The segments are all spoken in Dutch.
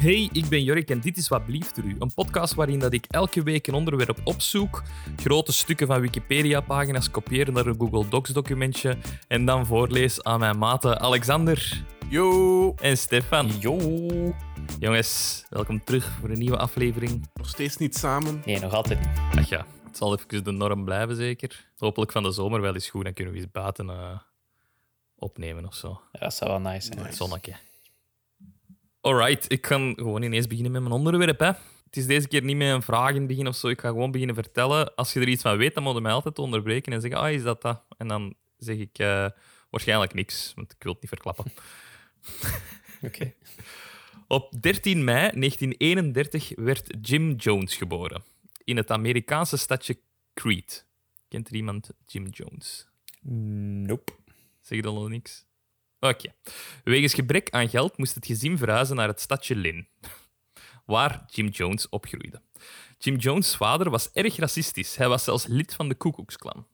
Hey, ik ben Jorik en dit is Wat blieft er u. Een podcast waarin dat ik elke week een onderwerp opzoek, grote stukken van Wikipedia-pagina's kopieer naar een Google Docs-documentje en dan voorlees aan mijn maten Alexander Yo! en Stefan. Yo. Jongens, welkom terug voor een nieuwe aflevering. Nog steeds niet samen. Nee, nog altijd niet. Ach ja, het zal even de norm blijven zeker. Hopelijk van de zomer wel eens goed, dan kunnen we eens buiten eh, opnemen of zo. Ja, dat zou wel nice zijn. Het zonnetje. Alright, ik ga gewoon ineens beginnen met mijn onderwerp. Hè. Het is deze keer niet met een vraag in het begin of zo. Ik ga gewoon beginnen vertellen. Als je er iets van weet, dan moet je mij altijd onderbreken en zeggen: Ah, is dat dat? En dan zeg ik eh, waarschijnlijk niks, want ik wil het niet verklappen. Oké. Op 13 mei 1931 werd Jim Jones geboren. In het Amerikaanse stadje Crete. Kent er iemand Jim Jones? Nope. Zeg je dan nog niks? Oké. Wegens gebrek aan geld moest het gezin verhuizen naar het stadje Lynn, waar Jim Jones opgroeide. Jim Jones' vader was erg racistisch. Hij was zelfs lid van de Ku Klux Klan.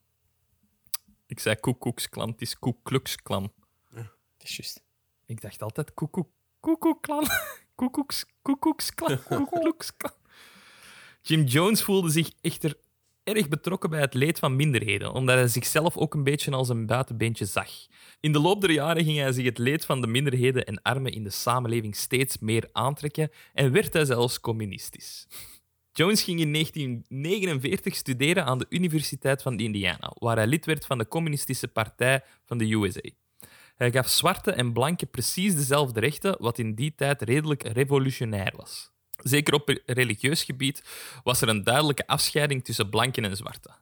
Ik zei Ku Klux Klan, het is Ku Klux Klan. Dat is juist. Ik dacht altijd Ku Ku Ku Ku Klan. Ku Klux Ku Klux Klan. Ku Klux Klan. Jim Jones voelde zich echter erg betrokken bij het leed van minderheden, omdat hij zichzelf ook een beetje als een buitenbeentje zag. In de loop der jaren ging hij zich het leed van de minderheden en armen in de samenleving steeds meer aantrekken en werd hij zelfs communistisch. Jones ging in 1949 studeren aan de Universiteit van Indiana, waar hij lid werd van de Communistische Partij van de USA. Hij gaf zwarte en blanke precies dezelfde rechten, wat in die tijd redelijk revolutionair was. Zeker op religieus gebied was er een duidelijke afscheiding tussen blanken en zwarten.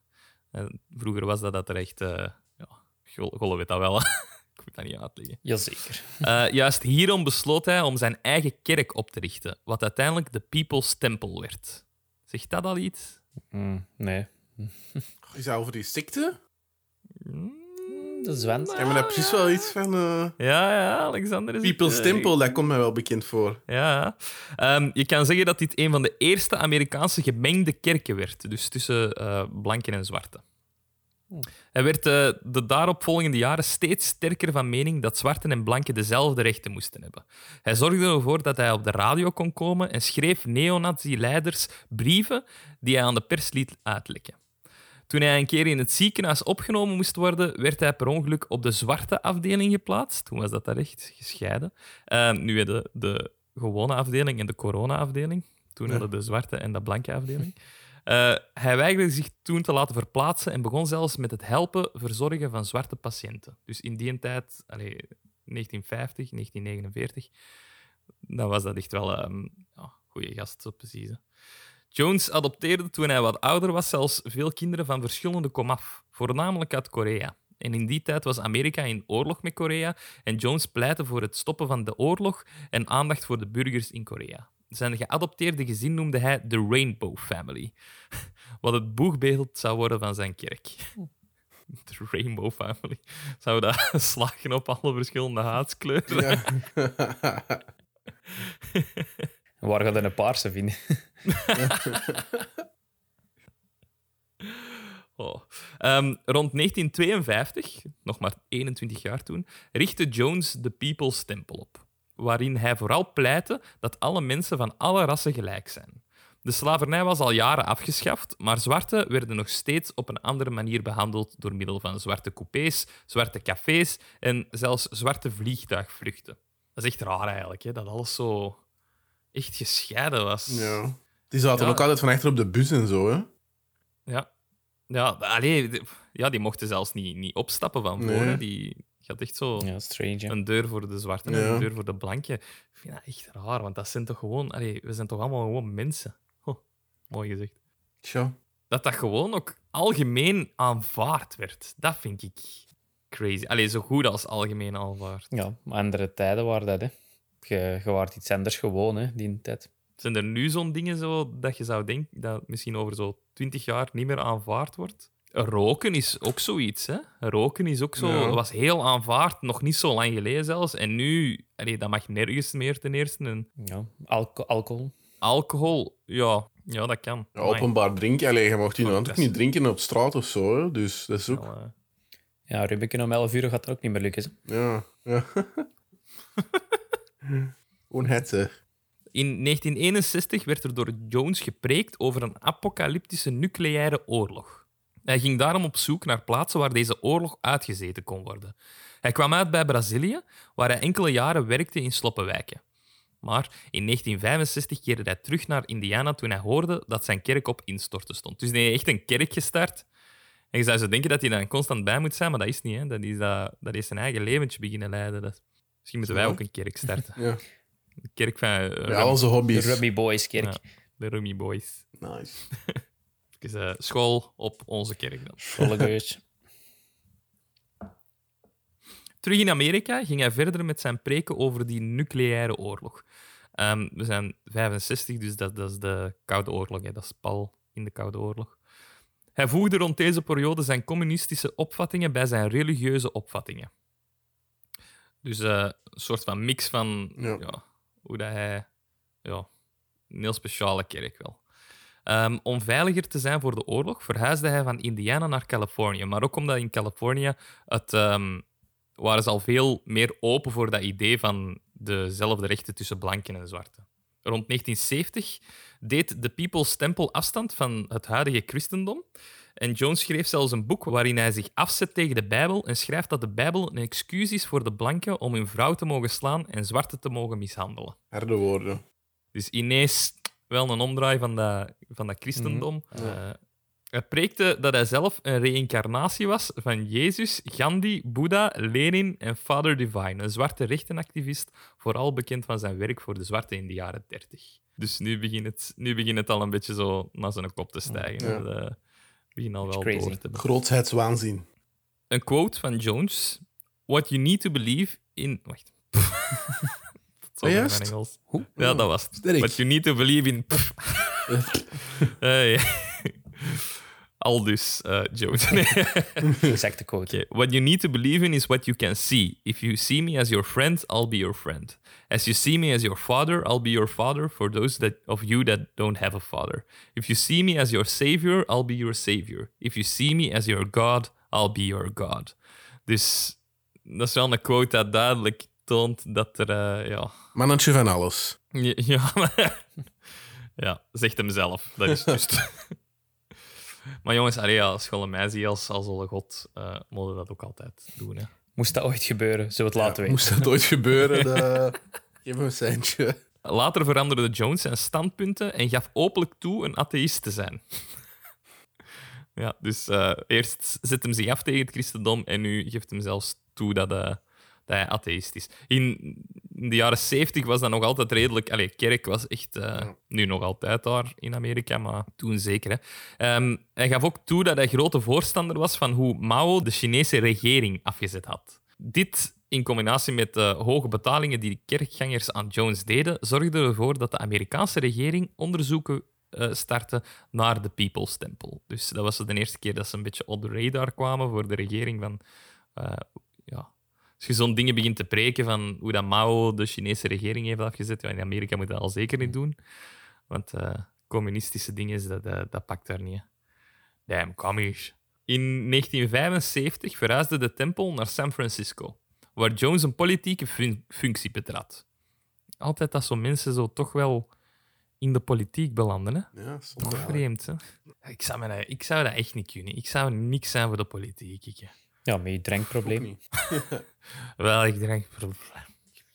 En vroeger was dat, dat er echt... eh ja, Gol- Golle weet dat wel. Ik moet dat niet uitleggen. Jazeker. Eh, juist hierom besloot hij om zijn eigen kerk op te richten, wat uiteindelijk de People's Temple werd. Zegt dat al iets? Mm, nee. Is dat over die ziekte? De zwent. Ja, maar dat is precies wel iets van... eh, Ja, ja, Alexander is het, People's eh, Temple, dat komt mij wel bekend voor. Ja. Ehm, je kan zeggen dat dit een van de eerste Amerikaanse gemengde kerken werd, dus tussen eh, blanken en zwarten. Hij werd eh, de daaropvolgende jaren steeds sterker van mening dat zwarten en blanken dezelfde rechten moesten hebben. Hij zorgde ervoor dat hij op de radio kon komen en schreef neonazi-leiders brieven die hij aan de pers liet uitlekken. Toen hij een keer in het ziekenhuis opgenomen moest worden, werd hij per ongeluk op de zwarte afdeling geplaatst. Toen was dat daar echt gescheiden. Ehm, nu de, de gewone afdeling en de corona-afdeling. Toen hadden we de zwarte en de blanke afdeling. Eh, hij weigerde zich toen te laten verplaatsen en begon zelfs met het helpen verzorgen van zwarte patiënten. Dus in die tijd, allee, 1950, 1949, dan was dat echt wel een ja, goede gast, zo precies. hè. Jones adopteerde toen hij wat ouder was zelfs veel kinderen van verschillende komaf, voornamelijk uit Korea. En in die tijd was Amerika in oorlog met Korea en Jones pleitte voor het stoppen van de oorlog en aandacht voor de burgers in Korea. Zijn geadopteerde gezin noemde hij de Rainbow Family, wat het boegbeeld zou worden van zijn kerk. De Rainbow Family. Zou dat slagen op alle verschillende haatskleuren? Ja. Waar gaat hij een paarse vinden? Oh. Ehm, rond 1952, nog maar 21 jaar toen, richtte Jones de People's Temple op, waarin hij vooral pleitte dat alle mensen van alle rassen gelijk zijn. De slavernij was al jaren afgeschaft, maar zwarten werden nog steeds op een andere manier behandeld door middel van zwarte coupés, zwarte cafés en zelfs zwarte vliegtuigvluchten. Dat is echt raar eigenlijk, hè, dat alles zo echt gescheiden was. ja. Die zaten Ja. ook altijd van achter op de bus en zo, hè? Ja. Ja, allee, de- ja, die mochten zelfs niet, niet opstappen van Nee. voren. Die had echt zo Ja, strange. een deur voor de zwarte en Ja. een deur voor de blanke. Ik vind dat echt raar, want dat zijn toch gewoon... Allee, we zijn toch allemaal gewoon mensen. Oh, mooi gezegd. Tja. Dat dat gewoon ook algemeen aanvaard werd. Dat vind ik crazy. Allee, zo goed als algemeen aanvaard. Ja, andere tijden waren dat, hè. Je, je waart iets anders gewoon, hè, die tijd. Zijn er nu zo'n dingen zo dat je zou denken dat misschien over zo twintig jaar niet meer aanvaard wordt? Roken is ook zoiets, hè? Roken is ook zo, Ja. was heel aanvaard, nog niet zo lang geleden zelfs. En nu, allee, dat mag nergens meer ten eerste. En Ja, alco- alcohol. alcohol, ja, ja, dat kan. Ja, openbaar drinken. Allee, je mocht hier nou ook niet drinken op straat of zo, hè? Dus dat is ook... Amai. Ja, Rubiken om 11 uur gaat dat ook niet meer lukken. hè. Ja. ja. Onhetze. In 1961 werd er door Jones gepreekt over een apocalyptische nucleaire oorlog. Hij ging daarom op zoek naar plaatsen waar deze oorlog uitgezeten kon worden. Hij kwam uit bij Brazilië, waar hij enkele jaren werkte in sloppenwijken. Maar in 1965 keerde hij terug naar Indiana toen hij hoorde dat zijn kerk op instorten stond. Dus hij heeft echt een kerk gestart. En je zou zo denken dat hij daar constant bij moet zijn, maar dat is niet. Hè. Dat, is dat, dat is zijn eigen leventje beginnen leiden. Dat, misschien moeten wij ook een kerk starten. Ja. Kerk van uh, al onze De hobby's. Rummy Boys kerk. Ja. de Rummy Boys. Nice. Dus, eh, school op onze kerk dan. Schollegeus. Terug in Amerika ging hij verder met zijn preken over die nucleaire oorlog. Ehm, we zijn 65, dus dat, dat is de Koude Oorlog. Hè. Dat is pal in de Koude Oorlog. Hij voegde rond deze periode zijn communistische opvattingen bij zijn religieuze opvattingen. Dus eh, een soort van mix van Ja. ja. Hoe dat hij... Ja, een heel speciale kerk wel. Ehm, om veiliger te zijn voor de oorlog verhuisde hij van Indiana naar Californië. Maar ook omdat in Californië het, ehm, waren ze al veel meer open voor dat idee van dezelfde rechten tussen blanken en zwarten. Rond 1970 deed de People's Temple afstand van het huidige christendom. En Jones schreef zelfs een boek waarin hij zich afzet tegen de Bijbel en schrijft dat de Bijbel een excuus is voor de blanken om hun vrouw te mogen slaan en zwarten te mogen mishandelen. Harde woorden. Dus ineens wel een omdraai van dat, van dat christendom. Eh, hij preekte dat hij zelf een reïncarnatie was van Jezus, Gandhi, Boeddha, Lenin en Father Divine, een zwarte rechtenactivist, vooral bekend van zijn werk voor de zwarte in de jaren 30. Dus nu begint het, nu begint het al een beetje zo naar zijn kop te stijgen. Ja. Dat, eh, begint al wel Crazy. door te hebben. Grootheidswaanzin. Een quote van Jones. What you need to believe in... Wacht. Juist? mijn Engels. Ja, dat was het. What you need to believe in... Ja. Aldus, eh, Jones. Exacte quote. Okay. What you need to believe in is what you can see. If you see me as your friend, I'll be your friend. As you see me as your father, I'll be your father for those that, of you that don't have a father. If you see me as your savior, I'll be your savior. If you see me as your God, I'll be your God. Dus dat is wel een quote dat duidelijk toont dat er, eh, ja, Mannetje van alles. ja, ja, maar- ja, zegt hem zelf. Dat is juist. Maar jongens, allee, ja, als je mij ziet als, als alle god, eh je dat ook altijd doen. Hè. Moest dat ooit gebeuren, zullen we het laten Ja, weten. moest dat ooit gebeuren, dan... geef me een seintje. Later veranderde Jones zijn standpunten en gaf openlijk toe een atheïst te zijn. ja, dus eh, eerst zet hem zich af tegen het christendom en nu geeft hem zelfs toe dat, eh, dat hij atheïst is. In, in de jaren 70 was dat nog altijd redelijk... Allee, kerk was echt... eh, Nu nog altijd daar in Amerika, maar toen zeker. Hè. Ehm, hij gaf ook toe dat hij grote voorstander was van hoe Mao de Chinese regering afgezet had. Dit, in combinatie met de hoge betalingen die de kerkgangers aan Jones deden, zorgde ervoor dat de Amerikaanse regering onderzoeken eh, startte naar de People's Temple. Dus dat was de eerste keer dat ze een beetje on the radar kwamen voor de regering van... eh, als je zo'n dingen begint te preken van hoe dat Mao de Chinese regering heeft afgezet, ja, in Amerika moet je dat al zeker niet doen. Want eh, communistische dingen, dat, dat, dat pakt daar niet. hè. Damn, commies. In 1975 verhuisde de tempel naar San Francisco, waar Jones een politieke fun- functie betrad. Altijd dat zo'n mensen zo toch wel in de politiek belanden. Hè? Ja, wel. Vreemd, hè? Ik zou, me dat, ik zou dat echt niet kunnen. Ik zou niks zijn voor de politiek. Ik. Ja, met je drankprobleem. niet. Wel, ik denk...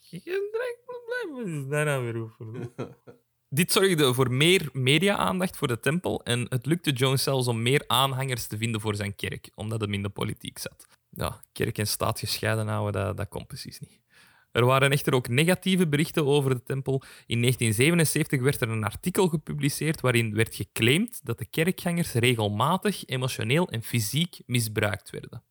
Ik heb een drankprobleem. Wat is daar nou weer over? Dit zorgde voor meer media-aandacht voor de tempel en het lukte Jones zelfs om meer aanhangers te vinden voor zijn kerk, omdat hem in de politiek zat. Ja, kerk en staat gescheiden houden, dat, dat kon precies niet. Er waren echter ook negatieve berichten over de tempel. In 1977 werd er een artikel gepubliceerd waarin werd geclaimd dat de kerkgangers regelmatig emotioneel en fysiek misbruikt werden.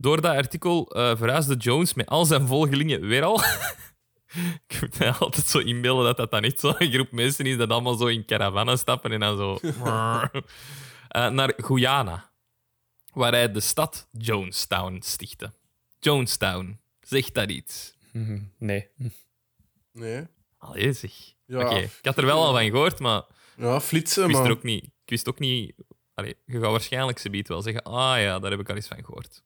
Door dat artikel eh, verhuisde Jones met al zijn volgelingen weer al. Ik moet mij altijd zo inbeelden dat dat dan echt zo'n groep mensen is dat allemaal zo in caravannen stappen en dan zo... Eh, naar Guyana, waar hij de stad Jonestown stichtte. Jonestown, zegt dat iets? Nee. Nee. Allee, zeg. Ja. Oké, ik had er wel al van gehoord, maar Ja, flitsen, ik wist, er maar... ook niet, ik wist ook niet... Allee, je gaat waarschijnlijk ze wel zeggen, ah ja, daar heb ik al eens van gehoord.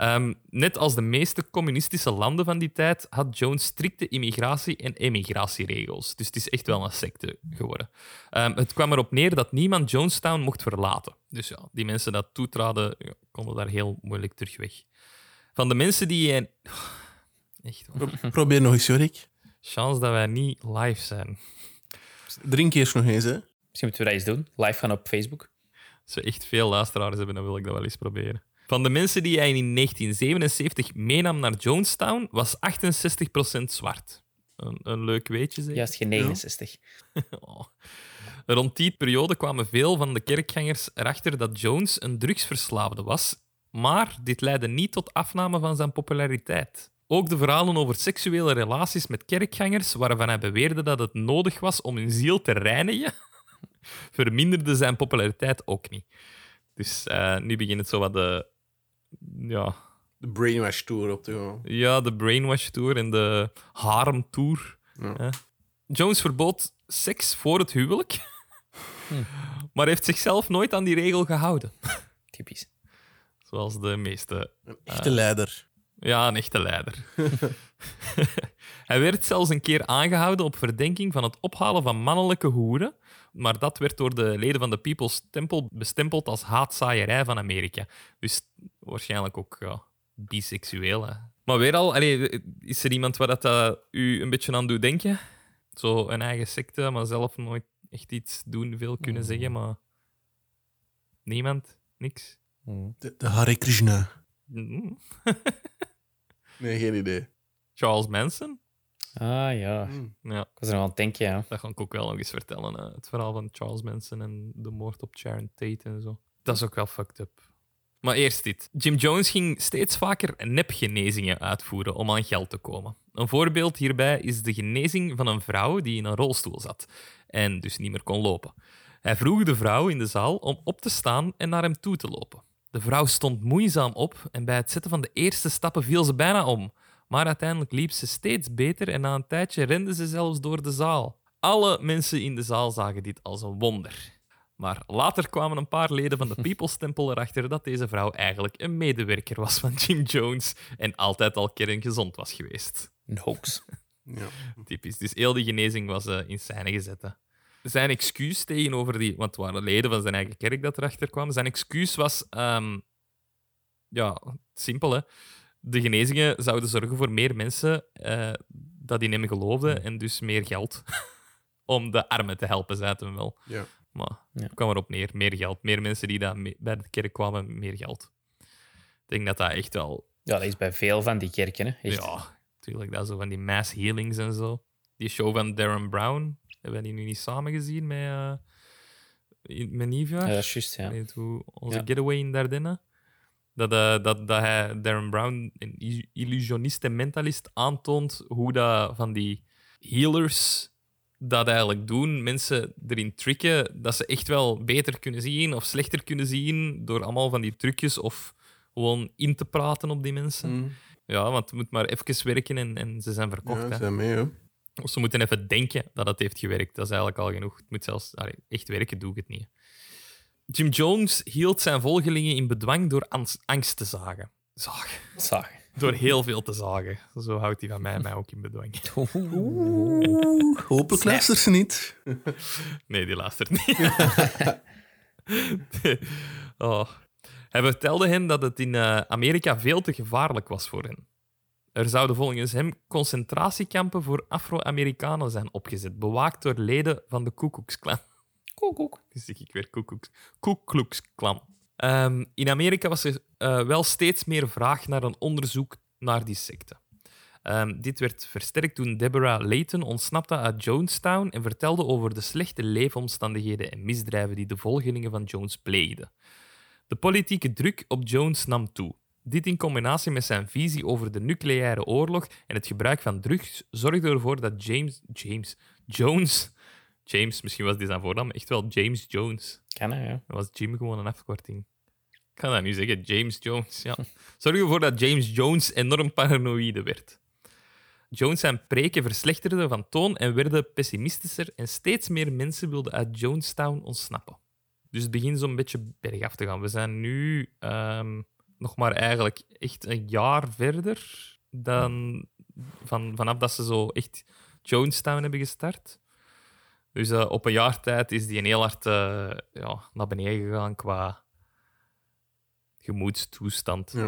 Ehm, net als de meeste communistische landen van die tijd had Jones strikte immigratie- en emigratieregels. Dus het is echt wel een secte geworden. Ehm, het kwam erop neer dat niemand Jonestown mocht verlaten. Dus ja, die mensen dat toetraden, ja, konden daar heel moeilijk terug weg. Van de mensen die... hij- Echt, hoor. Pro- Probeer nog eens, Jorik. chance dat wij niet live zijn. Drink eerst nog eens, hè. Misschien moeten we dat eens doen. Live gaan op Facebook. Als we echt veel luisteraars hebben, dan wil ik dat wel eens proberen. Van de mensen die hij in 1977 meenam naar Jonestown, was 68% zwart. Een, een leuk weetje, zeg. Juist geen 69. Oh. Rond die periode kwamen veel van de kerkgangers erachter dat Jones een drugsverslaafde was, maar dit leidde niet tot afname van zijn populariteit. Ook de verhalen over seksuele relaties met kerkgangers, waarvan hij beweerde dat het nodig was om hun ziel te reinigen, verminderde zijn populariteit ook niet. Dus eh, nu begint het zo wat de, ja, De Brainwash Tour op te gaan. ja, de Brainwash Tour en de Harem Tour. Ja. Hè. Jones verbood seks voor het huwelijk, maar heeft zichzelf nooit aan die regel gehouden. Typisch. Zoals de meeste. Een echte leider. Ja, een echte leider. Hij werd zelfs een keer aangehouden op verdenking van het ophalen van mannelijke hoeren, maar dat werd door de leden van de People's Temple bestempeld als haatzaaierij van Amerika. Dus waarschijnlijk ook ja, biseksueel. Hè. Maar weer al, allee, is er iemand waar dat eh, u een beetje aan doet denken? Zo een eigen secte, maar zelf nooit echt iets doen, veel kunnen zeggen, maar niemand, niks. De, de Hare Krishna. Mm. Nee, geen idee. Charles Manson? Ah ja, Hmm. Ja. ik was er nog aan het denken, ja. Dat ga ik ook wel nog eens vertellen. hè. Het verhaal van Charles Manson en de moord op Sharon Tate en zo. Dat is ook wel fucked up. Maar eerst dit. Jim Jones ging steeds vaker nepgenezingen uitvoeren om aan geld te komen. Een voorbeeld hierbij is de genezing van een vrouw die in een rolstoel zat en dus niet meer kon lopen. Hij vroeg de vrouw in de zaal om op te staan en naar hem toe te lopen. De vrouw stond moeizaam op en bij het zetten van de eerste stappen viel ze bijna om. Maar uiteindelijk liep ze steeds beter en na een tijdje rende ze zelfs door de zaal. Alle mensen in de zaal zagen dit als een wonder. Maar later kwamen een paar leden van de People's Temple erachter dat deze vrouw eigenlijk een medewerker was van Jim Jones en altijd al kerngezond was geweest. Een hoax. Ja. Typisch. Dus heel die genezing was eh, in scène gezet. hè. Zijn excuus tegenover die... Want het waren leden van zijn eigen kerk dat erachter kwamen. Zijn excuus was... ehm, ja, simpel, hè. De genezingen zouden zorgen voor meer mensen eh, dat in hem geloofden en dus meer geld. Om de armen te helpen, zei het hem wel. Ja. Maar Ja. het kwam erop neer. Meer geld. Meer mensen die daar mee- bij de kerk kwamen, meer geld. Ik denk dat dat echt wel Ja, dat is bij veel van die kerken, hè. Echt. ja, natuurlijk. Dat zo van die mass healings en zo. Die show van Darren Brown, hebben we die nu niet samen gezien met, eh in- met Nivea? Ja, dat is juist, ja. Nee, hoe- onze Ja. getaway in Dardenne. Dat, eh, dat, dat hij, Darren Brown, een illusionist en mentalist, aantoont hoe dat van die healers dat eigenlijk doen. Mensen erin tricken dat ze echt wel beter kunnen zien of slechter kunnen zien door allemaal van die trucjes of gewoon in te praten op die mensen. Hmm. Ja, want het moet maar even werken en, en ze zijn verkocht. Ja, hè. zijn mee, hè. Of ze moeten even denken dat het heeft gewerkt. Dat is eigenlijk al genoeg. Het moet zelfs allee, echt werken, doe ik het niet. Jim Jones hield zijn volgelingen in bedwang door angst te zagen. Zagen. Zagen. Door heel veel te zagen. Zo houdt hij van mij, mij ook in bedwang. Oeh, hopelijk luistert ze niet. Nee, die luistert niet. oh. Hij vertelde hen dat het in eh, Amerika veel te gevaarlijk was voor hen. Er zouden volgens hem concentratiekampen voor Afro-Amerikanen zijn opgezet, bewaakt door leden van de Ku Klux Klan. Koek, koek. Dus ik weer Klux Klan. Ehm, in Amerika was er eh, wel steeds meer vraag naar een onderzoek naar die secte. Ehm, dit werd versterkt toen Deborah Layton ontsnapte uit Jonestown en vertelde over de slechte leefomstandigheden en misdrijven die de volgelingen van Jones pleegden. De politieke druk op Jones nam toe. Dit in combinatie met zijn visie over de nucleaire oorlog en het gebruik van drugs zorgde ervoor dat James, James Jones, James, misschien was dit zijn voornaam, echt wel James Jones. Kan hè, ja. Dat was Jim gewoon een afkorting. Ik kan dat nu zeggen, James Jones. Ja. Zorg ervoor dat James Jones enorm paranoïde werd. Jones zijn preken verslechterden van toon en werden pessimistischer en steeds meer mensen wilden uit Jonestown ontsnappen. Dus het begint zo'n beetje bergaf te gaan. We zijn nu ehm, nog maar eigenlijk echt een jaar verder dan van, vanaf dat ze zo echt Jonestown hebben gestart. Dus eh, op een jaar tijd is die een heel hard eh, ja, naar beneden gegaan qua gemoedstoestand. Ja.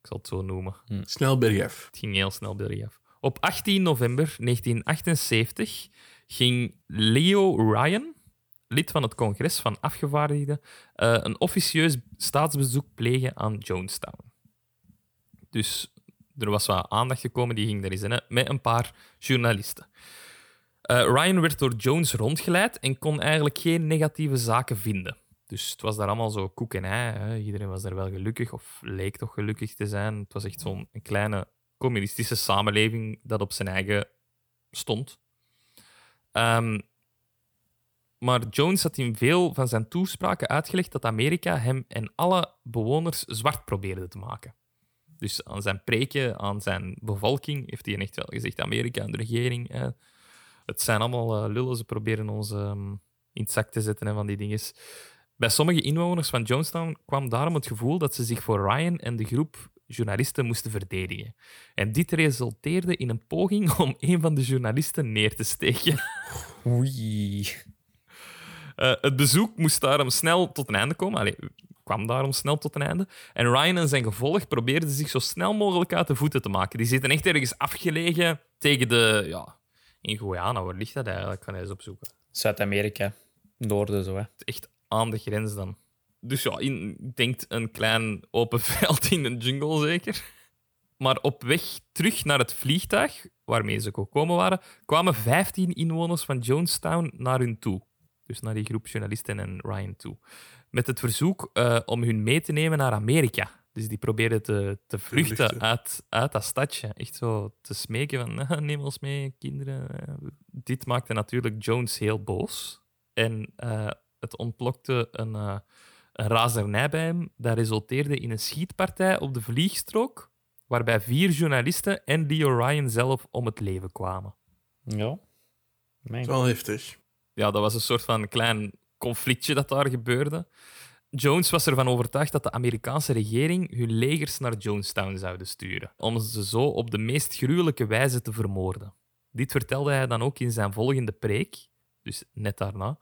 Ik zal het zo noemen. Snel bergaf. Het ging heel snel bergaf. Op 18 november 1978 ging Leo Ryan, lid van het congres van afgevaardigden, eh, een officieus staatsbezoek plegen aan Jonestown. Dus er was wat aandacht gekomen, die ging er eens in, hè, met een paar journalisten. Eh, Ryan werd door Jones rondgeleid en kon eigenlijk geen negatieve zaken vinden. Dus het was daar allemaal zo koek en ei. Hè. Iedereen was daar wel gelukkig, of leek toch gelukkig te zijn. Het was echt zo'n kleine communistische samenleving dat op zijn eigen stond. Ehm, maar Jones had in veel van zijn toespraken uitgelegd dat Amerika hem en alle bewoners zwart probeerde te maken. Dus aan zijn preken, aan zijn bevolking, heeft hij echt wel gezegd: Amerika en de regering. Hè, het zijn allemaal eh, lullen, ze proberen ons ehm, in het zak te zetten en van die dingen. Bij sommige inwoners van Jonestown kwam daarom het gevoel dat ze zich voor Ryan en de groep journalisten moesten verdedigen. En dit resulteerde in een poging om een van de journalisten neer te steken. Oei. Eh, het bezoek moest daarom snel tot een einde komen. Allee, kwam daarom snel tot een einde. En Ryan en zijn gevolg probeerden zich zo snel mogelijk uit de voeten te maken. Die zitten echt ergens afgelegen tegen de... Ja, in Guyana, waar ligt dat eigenlijk? Ik ga eens opzoeken. Zuid-Amerika. Noorden zo, hè. Echt aan de grens dan. Dus ja, in, ik denk een klein open veld in een jungle zeker. Maar op weg terug naar het vliegtuig, waarmee ze gekomen waren, kwamen 15 inwoners van Jonestown naar hun toe. Dus naar die groep journalisten en Ryan toe. Met het verzoek eh, om hun mee te nemen naar Amerika. Dus die probeerden te, te vluchten, vluchten. Uit, uit dat stadje. Echt zo te smeken van, "Ah, neem ons mee, kinderen. Dit maakte natuurlijk Jones heel boos. En eh, het ontplokte een, eh, een razernij bij hem. Dat resulteerde in een schietpartij op de vliegstrook, waarbij vier journalisten en Leo Ryan zelf om het leven kwamen. Ja. Dat Mijn is wel heftig. Ja, dat was een soort van klein conflictje dat daar gebeurde. Jones was ervan overtuigd dat de Amerikaanse regering hun legers naar Jonestown zouden sturen, om ze zo op de meest gruwelijke wijze te vermoorden. Dit vertelde hij dan ook in zijn volgende preek, dus net daarna,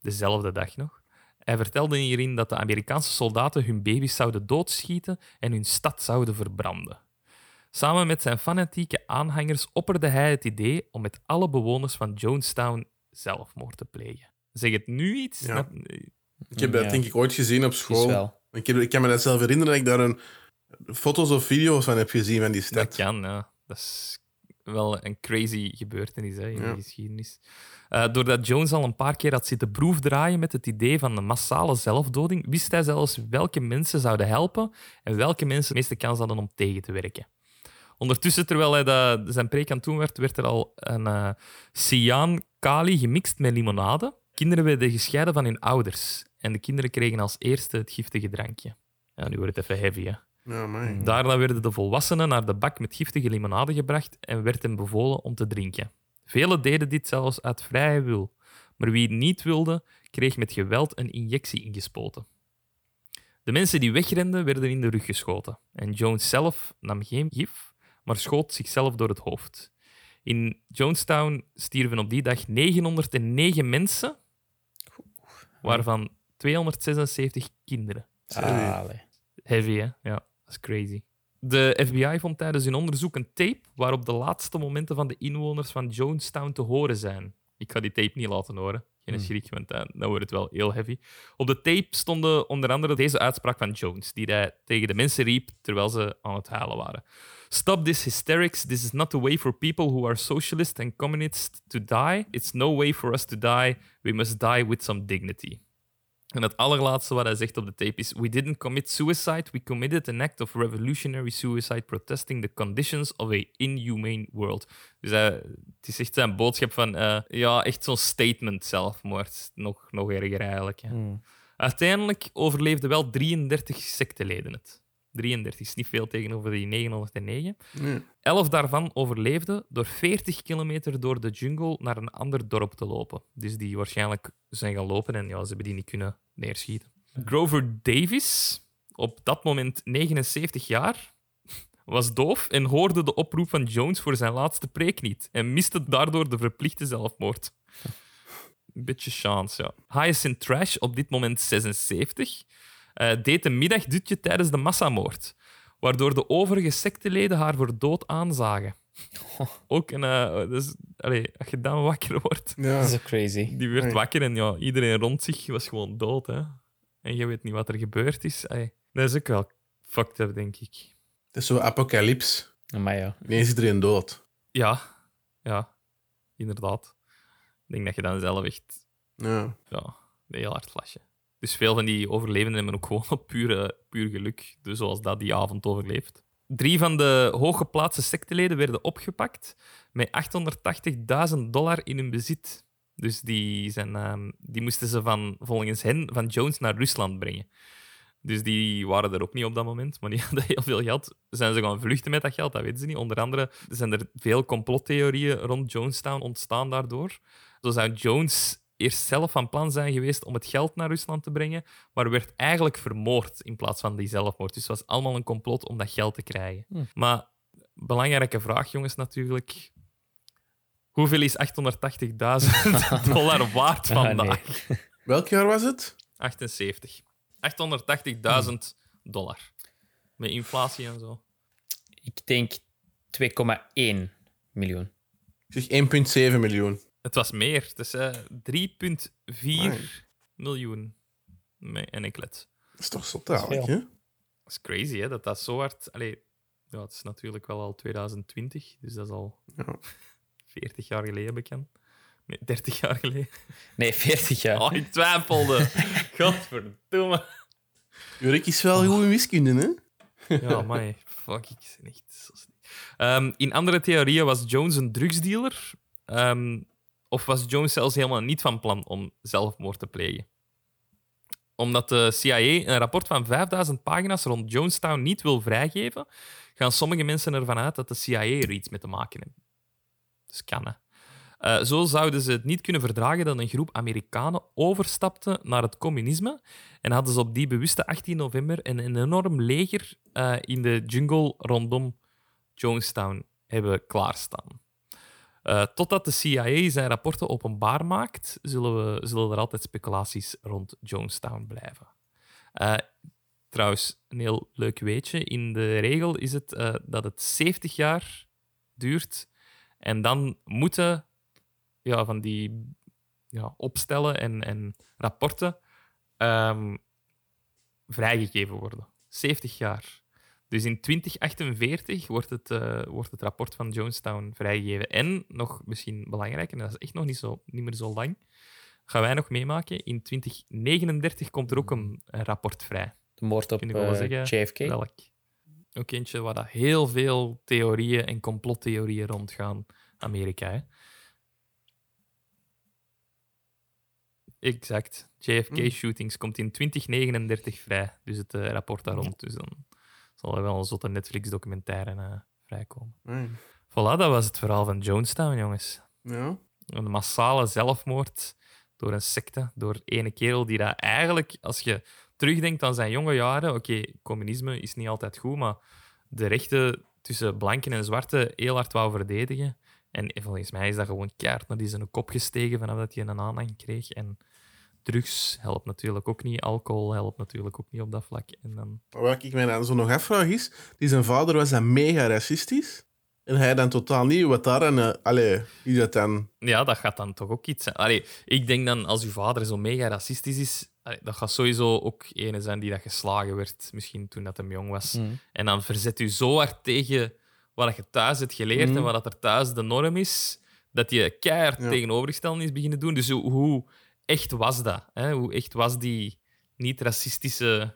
dezelfde dag nog. Hij vertelde hierin dat de Amerikaanse soldaten hun baby's zouden doodschieten en hun stad zouden verbranden. Samen met zijn fanatieke aanhangers opperde hij het idee om met alle bewoners van Jonestown zelfmoord te plegen. Zeg het nu iets? Ja. Ik heb dat Ja. denk ik ooit gezien op school. Ik, heb, ik kan me dat zelf herinneren dat ik daar een, foto's of video's van heb gezien van die Dat stad. kan, ja. Dat is wel een crazy gebeurtenis hè, in Ja. de geschiedenis. Eh, doordat Jones al een paar keer had zitten proefdraaien met het idee van een massale zelfdoding, wist hij zelfs welke mensen zouden helpen en welke mensen de meeste kans hadden om tegen te werken. Ondertussen, terwijl hij dat, zijn preek aan het doen werd, werd er al een eh cyaan kali gemixt met limonade. Kinderen werden gescheiden van hun ouders en de kinderen kregen als eerste het giftige drankje. Ja, nu wordt het even heavy, hè. Ja, man. Daarna werden de volwassenen naar de bak met giftige limonade gebracht en werd hen bevolen om te drinken. Velen deden dit zelfs uit vrije wil, maar wie het niet wilde, kreeg met geweld een injectie ingespoten. De mensen die wegrenden, werden in de rug geschoten. En Jones zelf nam geen gif, maar schoot zichzelf door het hoofd. In Jonestown stierven op die dag 909 mensen, waarvan 276 kinderen. Ah. Heavy, hè? Ja, dat is crazy. De FBI vond tijdens hun onderzoek een tape waarop de laatste momenten van de inwoners van Jonestown te horen zijn. Ik ga die tape niet laten horen. Geen schrik, want dan, dan wordt het wel heel heavy. Op de tape stonden onder andere deze uitspraak van Jones, die hij tegen de mensen riep terwijl ze aan het huilen waren. Stop this hysterics. This is not the way for people who are socialist and communist to die. It's no way for us to die. We must die with some dignity. En het allerlaatste wat hij zegt op de tape is: We didn't commit suicide, we committed an act of revolutionary suicide protesting the conditions of a inhumane world. Dus hij, het is echt zijn boodschap van, eh, ja, echt zo'n statement zelfmoord. Nog, nog erger eigenlijk. hè. Hmm. Uiteindelijk overleefden wel 33 secteleden het. 33 is niet veel tegenover die 909. Nee. Elf daarvan overleefden door 40 kilometer door de jungle naar een ander dorp te lopen. Dus die waarschijnlijk zijn gaan lopen en ja, ze hebben die niet kunnen neerschieten. Grover Davis op dat moment 79 jaar, was doof en hoorde de oproep van Jones voor zijn laatste preek niet en miste daardoor de verplichte zelfmoord. Een beetje chance, ja. Hyacinth Trash, op dit moment 76, eh, deed een middagdutje tijdens de massamoord, waardoor de overige secteleden haar voor dood aanzagen. Ook een... eh, dus, allee, als je dan wakker wordt, Ja. Dat is crazy. die werd Nee. wakker en ja, iedereen rond zich was gewoon dood. Hè? En je weet niet wat er gebeurd is. Dat is ook wel fucked up, denk ik. Het is zo apocalyps. Maar ja. Ineens iedereen dood. Ja, ja, inderdaad. Ik denk dat je dan zelf echt Ja. ja, een heel hard flasje. Dus veel van die overlevenden hebben ook gewoon op pure, puur geluk, dus zoals dat die avond overleeft. Drie van de hooggeplaatste secteleden werden opgepakt met 880.000 dollar in hun bezit. Dus die, zijn, ehm, die moesten ze van, volgens hen van Jones naar Rusland brengen. Dus die waren er ook niet op dat moment, maar die hadden heel veel geld. Zijn ze gaan vluchten met dat geld? Dat weten ze niet. Onder andere zijn er veel complottheorieën rond Jonestown ontstaan daardoor. Zo zou Jones eerst zelf van plan zijn geweest om het geld naar Rusland te brengen, maar werd eigenlijk vermoord in plaats van die zelfmoord. Dus het was allemaal een complot om dat geld te krijgen. Hm. Maar belangrijke vraag, jongens, natuurlijk. Hoeveel is 880.000 dollar waard Ah, vandaag? Welk jaar was het? 78. 880.000 dollar. Met inflatie en zo. Ik denk 2,1 miljoen. Ik zeg 1,7 miljoen. Het was meer. Het is eh, 3,4 Amai. miljoen. Met een klet. Dat is toch zot eigenlijk, hè? Dat is crazy, hè? Dat dat zo hard... Allee, ja, het is natuurlijk wel al 2020, dus dat is al Ja. 40 jaar geleden bekend. Nee, 30 jaar geleden. Nee, 40 jaar. Oh, ik twijfelde. Godverdomme. Jurik is wel goed in wiskunde, hè? Ja, maar fuck, ik ben echt. Ehm, in andere theorieën was Jones een drugsdealer. Ehm, of was Jones zelfs helemaal niet van plan om zelfmoord te plegen? Omdat de CIA een rapport van 5000 pagina's rond Jonestown niet wil vrijgeven, gaan sommige mensen ervan uit dat de CIA er iets mee te maken heeft. Dus. Eh, zo zouden ze het niet kunnen verdragen dat een groep Amerikanen overstapte naar het communisme en hadden ze op die bewuste 18 november een, een enorm leger eh, in de jungle rondom Jonestown hebben klaarstaan. Eh, totdat de CIA zijn rapporten openbaar maakt, zullen, we, zullen er altijd speculaties rond Jonestown blijven. Eh, trouwens, een heel leuk weetje. In de regel is het eh, dat het 70 jaar duurt en dan moeten ja, van die ja, opstellen en, en rapporten ehm, vrijgegeven worden. 70 jaar. Dus in 2048 wordt het, eh, wordt het rapport van Jonestown vrijgegeven. En, nog misschien belangrijker, en dat is echt nog niet, zo, niet meer zo lang, gaan wij nog meemaken. In 2039 komt er ook een, een rapport vrij. De moord op eh, zeggen JFK. Welk? Ook eentje waar dat heel veel theorieën en complottheorieën rondgaan. Amerika, hè? Exact. JFK-shootings komt in 2039 vrij. Dus het eh, rapport daar rond. Dus dan zal er wel een zotte Netflix-documentaire eh, vrijkomen. Voilà, dat was het verhaal van Jonestown, jongens. Ja. Een massale zelfmoord door een secte, door ene kerel die dat eigenlijk, als je terugdenkt aan zijn jonge jaren, oké, communisme is niet altijd goed, maar de rechten tussen blanken en zwarten heel hard wou verdedigen. En volgens mij is dat gewoon keihard naar die zijn kop gestegen vanaf dat hij een aanhang kreeg. En drugs helpt natuurlijk ook niet, alcohol helpt natuurlijk ook niet op dat vlak. En dan... Wat ik mij dan zo nog afvraag is, die zijn vader was dan mega racistisch. En hij dan totaal niet. Wat daar en... eh, allee, is dat dan... Ja, dat gaat dan toch ook iets zijn. Allee, ik denk dan, als uw vader zo mega racistisch is, allee, dat gaat sowieso ook ene zijn die dat geslagen werd, misschien toen dat hem jong was. Mm. En dan verzet u zo hard tegen wat je thuis hebt geleerd en wat dat er thuis de norm is, dat je keihard Ja. tegenovergesteld is beginnen doen. Dus hoe echt was dat? Hè? Hoe echt was die niet-racistische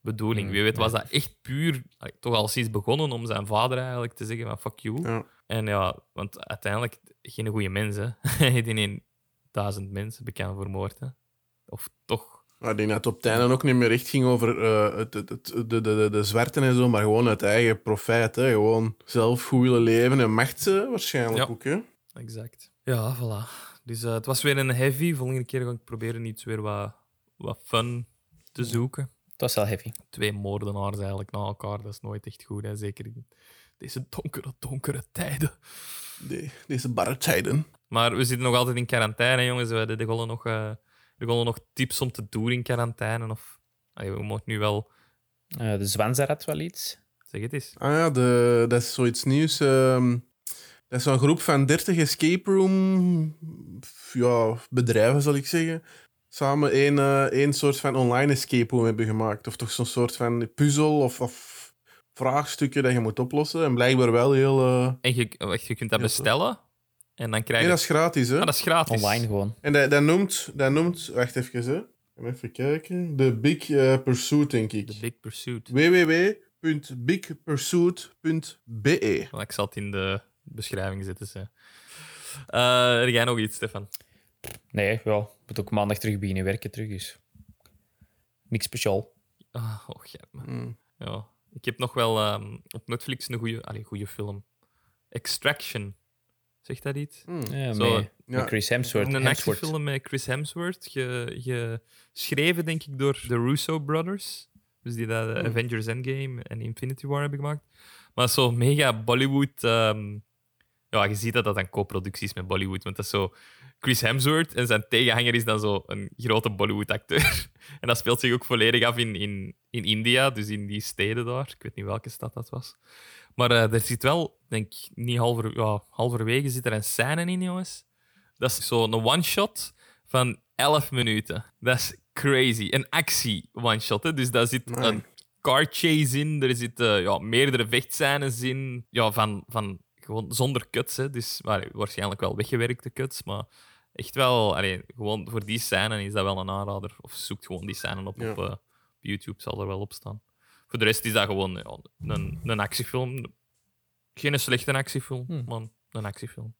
bedoeling? Mm, Wie weet was dat echt puur, toch al sinds begonnen om zijn vader eigenlijk te zeggen van fuck you. Ja. En ja, want uiteindelijk geen goede mensen. Hij heeft duizend mensen bekend vermoord. Hè? Of toch? Ik denk dat het op het einde ook niet meer echt ging over eh, het, het, het- de, de, de, de zwerten en zo, maar gewoon uit eigen profijt. Hè. Gewoon zelf goed willen leven en macht eh, waarschijnlijk Ja. ook. Hè. Exact. Ja, voilà. Dus eh, het was weer een heavy. Volgende keer ga ik proberen iets weer wat, wat fun te zoeken. was wel heavy. Twee moordenaars eigenlijk na elkaar, dat is nooit echt goed. Hè? Zeker in deze donkere, donkere tijden. De- deze barre tijden. Maar we zitten nog altijd in quarantaine, jongens. We gollen nog, eh, de gollen nog tips om te doen in quarantaine. Of, Allee, we mogen nu wel... Eh, de Zwanzer had wel iets. Zeg het eens. Ah ja, de, dat is zoiets nieuws. ehm, dat is zo'n groep van 30 escape room ja, bedrijven, zal ik zeggen. Samen één, eh, één soort van online escape room hebben gemaakt. Of toch zo'n soort van puzzel of, of vraagstukken dat je moet oplossen. En blijkbaar wel heel... eh, En je, wacht, je kunt dat bestellen. En dan krijg Nee, je... dat is gratis, hè? Ah, dat is gratis. Online gewoon. En dat, dat, noemt, dat noemt... Wacht even, hè. Even kijken. De Big eh, Pursuit, denk ik. The Big Pursuit. www.bigpursuit.be Ik zal het in de beschrijving zetten. Ze. Eh, heb jij nog iets, Stefan? Nee, ja. Ik moet ook maandag terug beginnen werken terug, dus... Niks speciaal. Oh, ja. Hmm. ja. Ik heb nog wel ehm, op Netflix een goede, goede film. Extraction. Zegt dat iets? Hmm. Ja, Zo, met, ja. met Chris Hemsworth. Een actiefilm met Chris Hemsworth. ge- Geschreven, denk ik, door de Russo Brothers. Dus die dat eh, Hmm. Avengers Endgame en Infinity War hebben gemaakt. Maar zo mega Bollywood... ehm, ja, je ziet dat dat een co-productie is met Bollywood. Want dat is zo... Chris Hemsworth en zijn tegenhanger is dan zo een grote Bollywood-acteur. En dat speelt zich ook volledig af in, in, in India, dus in die steden daar. Ik weet niet welke stad dat was. Maar eh, er zit wel, denk ik, niet halver, ja, halverwege zit er een scène in, jongens. Dat is zo'n one-shot van 11 minuten. Dat is crazy. Een actie-one-shot. Dus daar zit een car chase in, er zitten ja, meerdere vechtscènes in. Ja, van, van gewoon zonder cuts. Hè. Dus maar, waarschijnlijk wel weggewerkte cuts, maar echt wel, allee, gewoon voor die scène is dat wel een aanrader. Of zoek gewoon die scène op Ja. op eh, YouTube, zal er wel op staan. Voor de rest is dat gewoon ja, een, een actiefilm. Geen slechte actiefilm, Hmm. maar een actiefilm.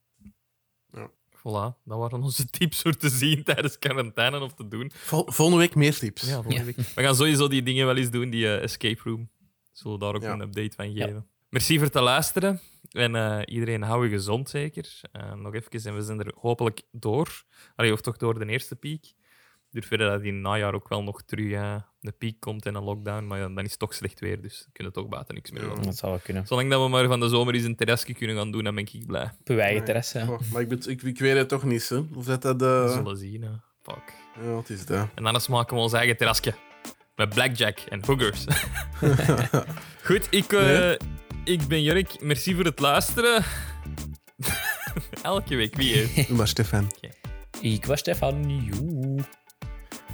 Ja. Voilà, dat waren onze tips voor te zien tijdens quarantaine of te doen. Vol- volgende week meer tips. Ja, volgende Ja. week. We gaan sowieso die dingen wel eens doen, die eh, escape room. Zullen we daar ook Ja. een update van Ja. geven. Merci voor het luisteren. En eh, iedereen hou je gezond, zeker. Eh, nog even, en we zijn er hopelijk door. Allee, of toch door de eerste piek. Ik durf verder dat in het najaar ook wel nog terug eh, een piek komt en een lockdown. Maar ja, dan is het toch slecht weer, dus we kunnen toch buiten niks meer Ja. doen. Dat zou wel kunnen. Zolang dat we maar van de zomer eens een terrasje kunnen gaan doen, dan ben ik blij. Op eigen terras, ja. Goh, maar ik, bet- ik, ik weet het toch niet, hè. Of dat dat... We eh, zullen zien. hè. Fuck. Ja, wat is dat? En anders maken we ons eigen terrasje. Met blackjack en hookers. Goed, ik, eh, Nee? Ik ben Jurk. Merci voor het luisteren. Elke week, wie is? Doe maar, Stefan. Ik was Stefan. Joe.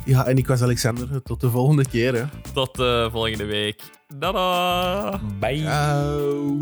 Ja, en ik was Alexander. Tot de volgende keer, hè. Tot eh, volgende week. Tada! Bye. Ciao.